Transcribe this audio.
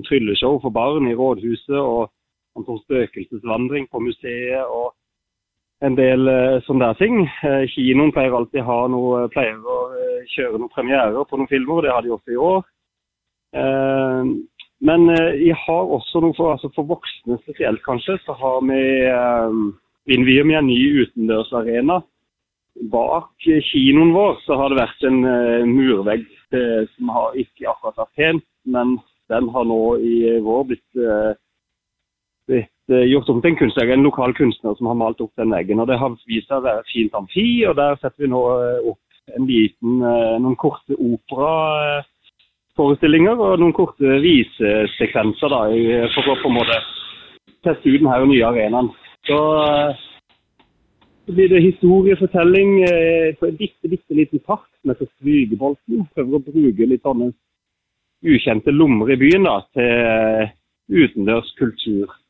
liten trylleshow for barn i rådhuset. og han tok spøkelsesvandring på museet og en del uh, sånne ting. Uh, kinoen pleier alltid ha noe, pleier å uh, kjøre noen premierer på noen filmer, det har de også i år. men vi har også noe for, altså for voksne spesielt, kanskje, så har vi innvier vi en ny utendørsarena. Bak kinoen vår så har det vært en murvegg som har ikke akkurat vært pen, men den har nå i vår blitt blitt eh, gjort om til en kunstner, en lokal kunstner som har malt opp den veggen. og Det har vist seg å være fint amfi, og der setter vi nå eh, opp en liten, eh, noen korte operaforestillinger og noen korte visesekvenser da, for å på en måte teste ut denne nye arenaen. Så så blir det historiefortelling på en bitte, bitte liten park som heter Strygebolten. Prøver å bruke litt sånne ukjente lommer i byen da, til utendørs kultur.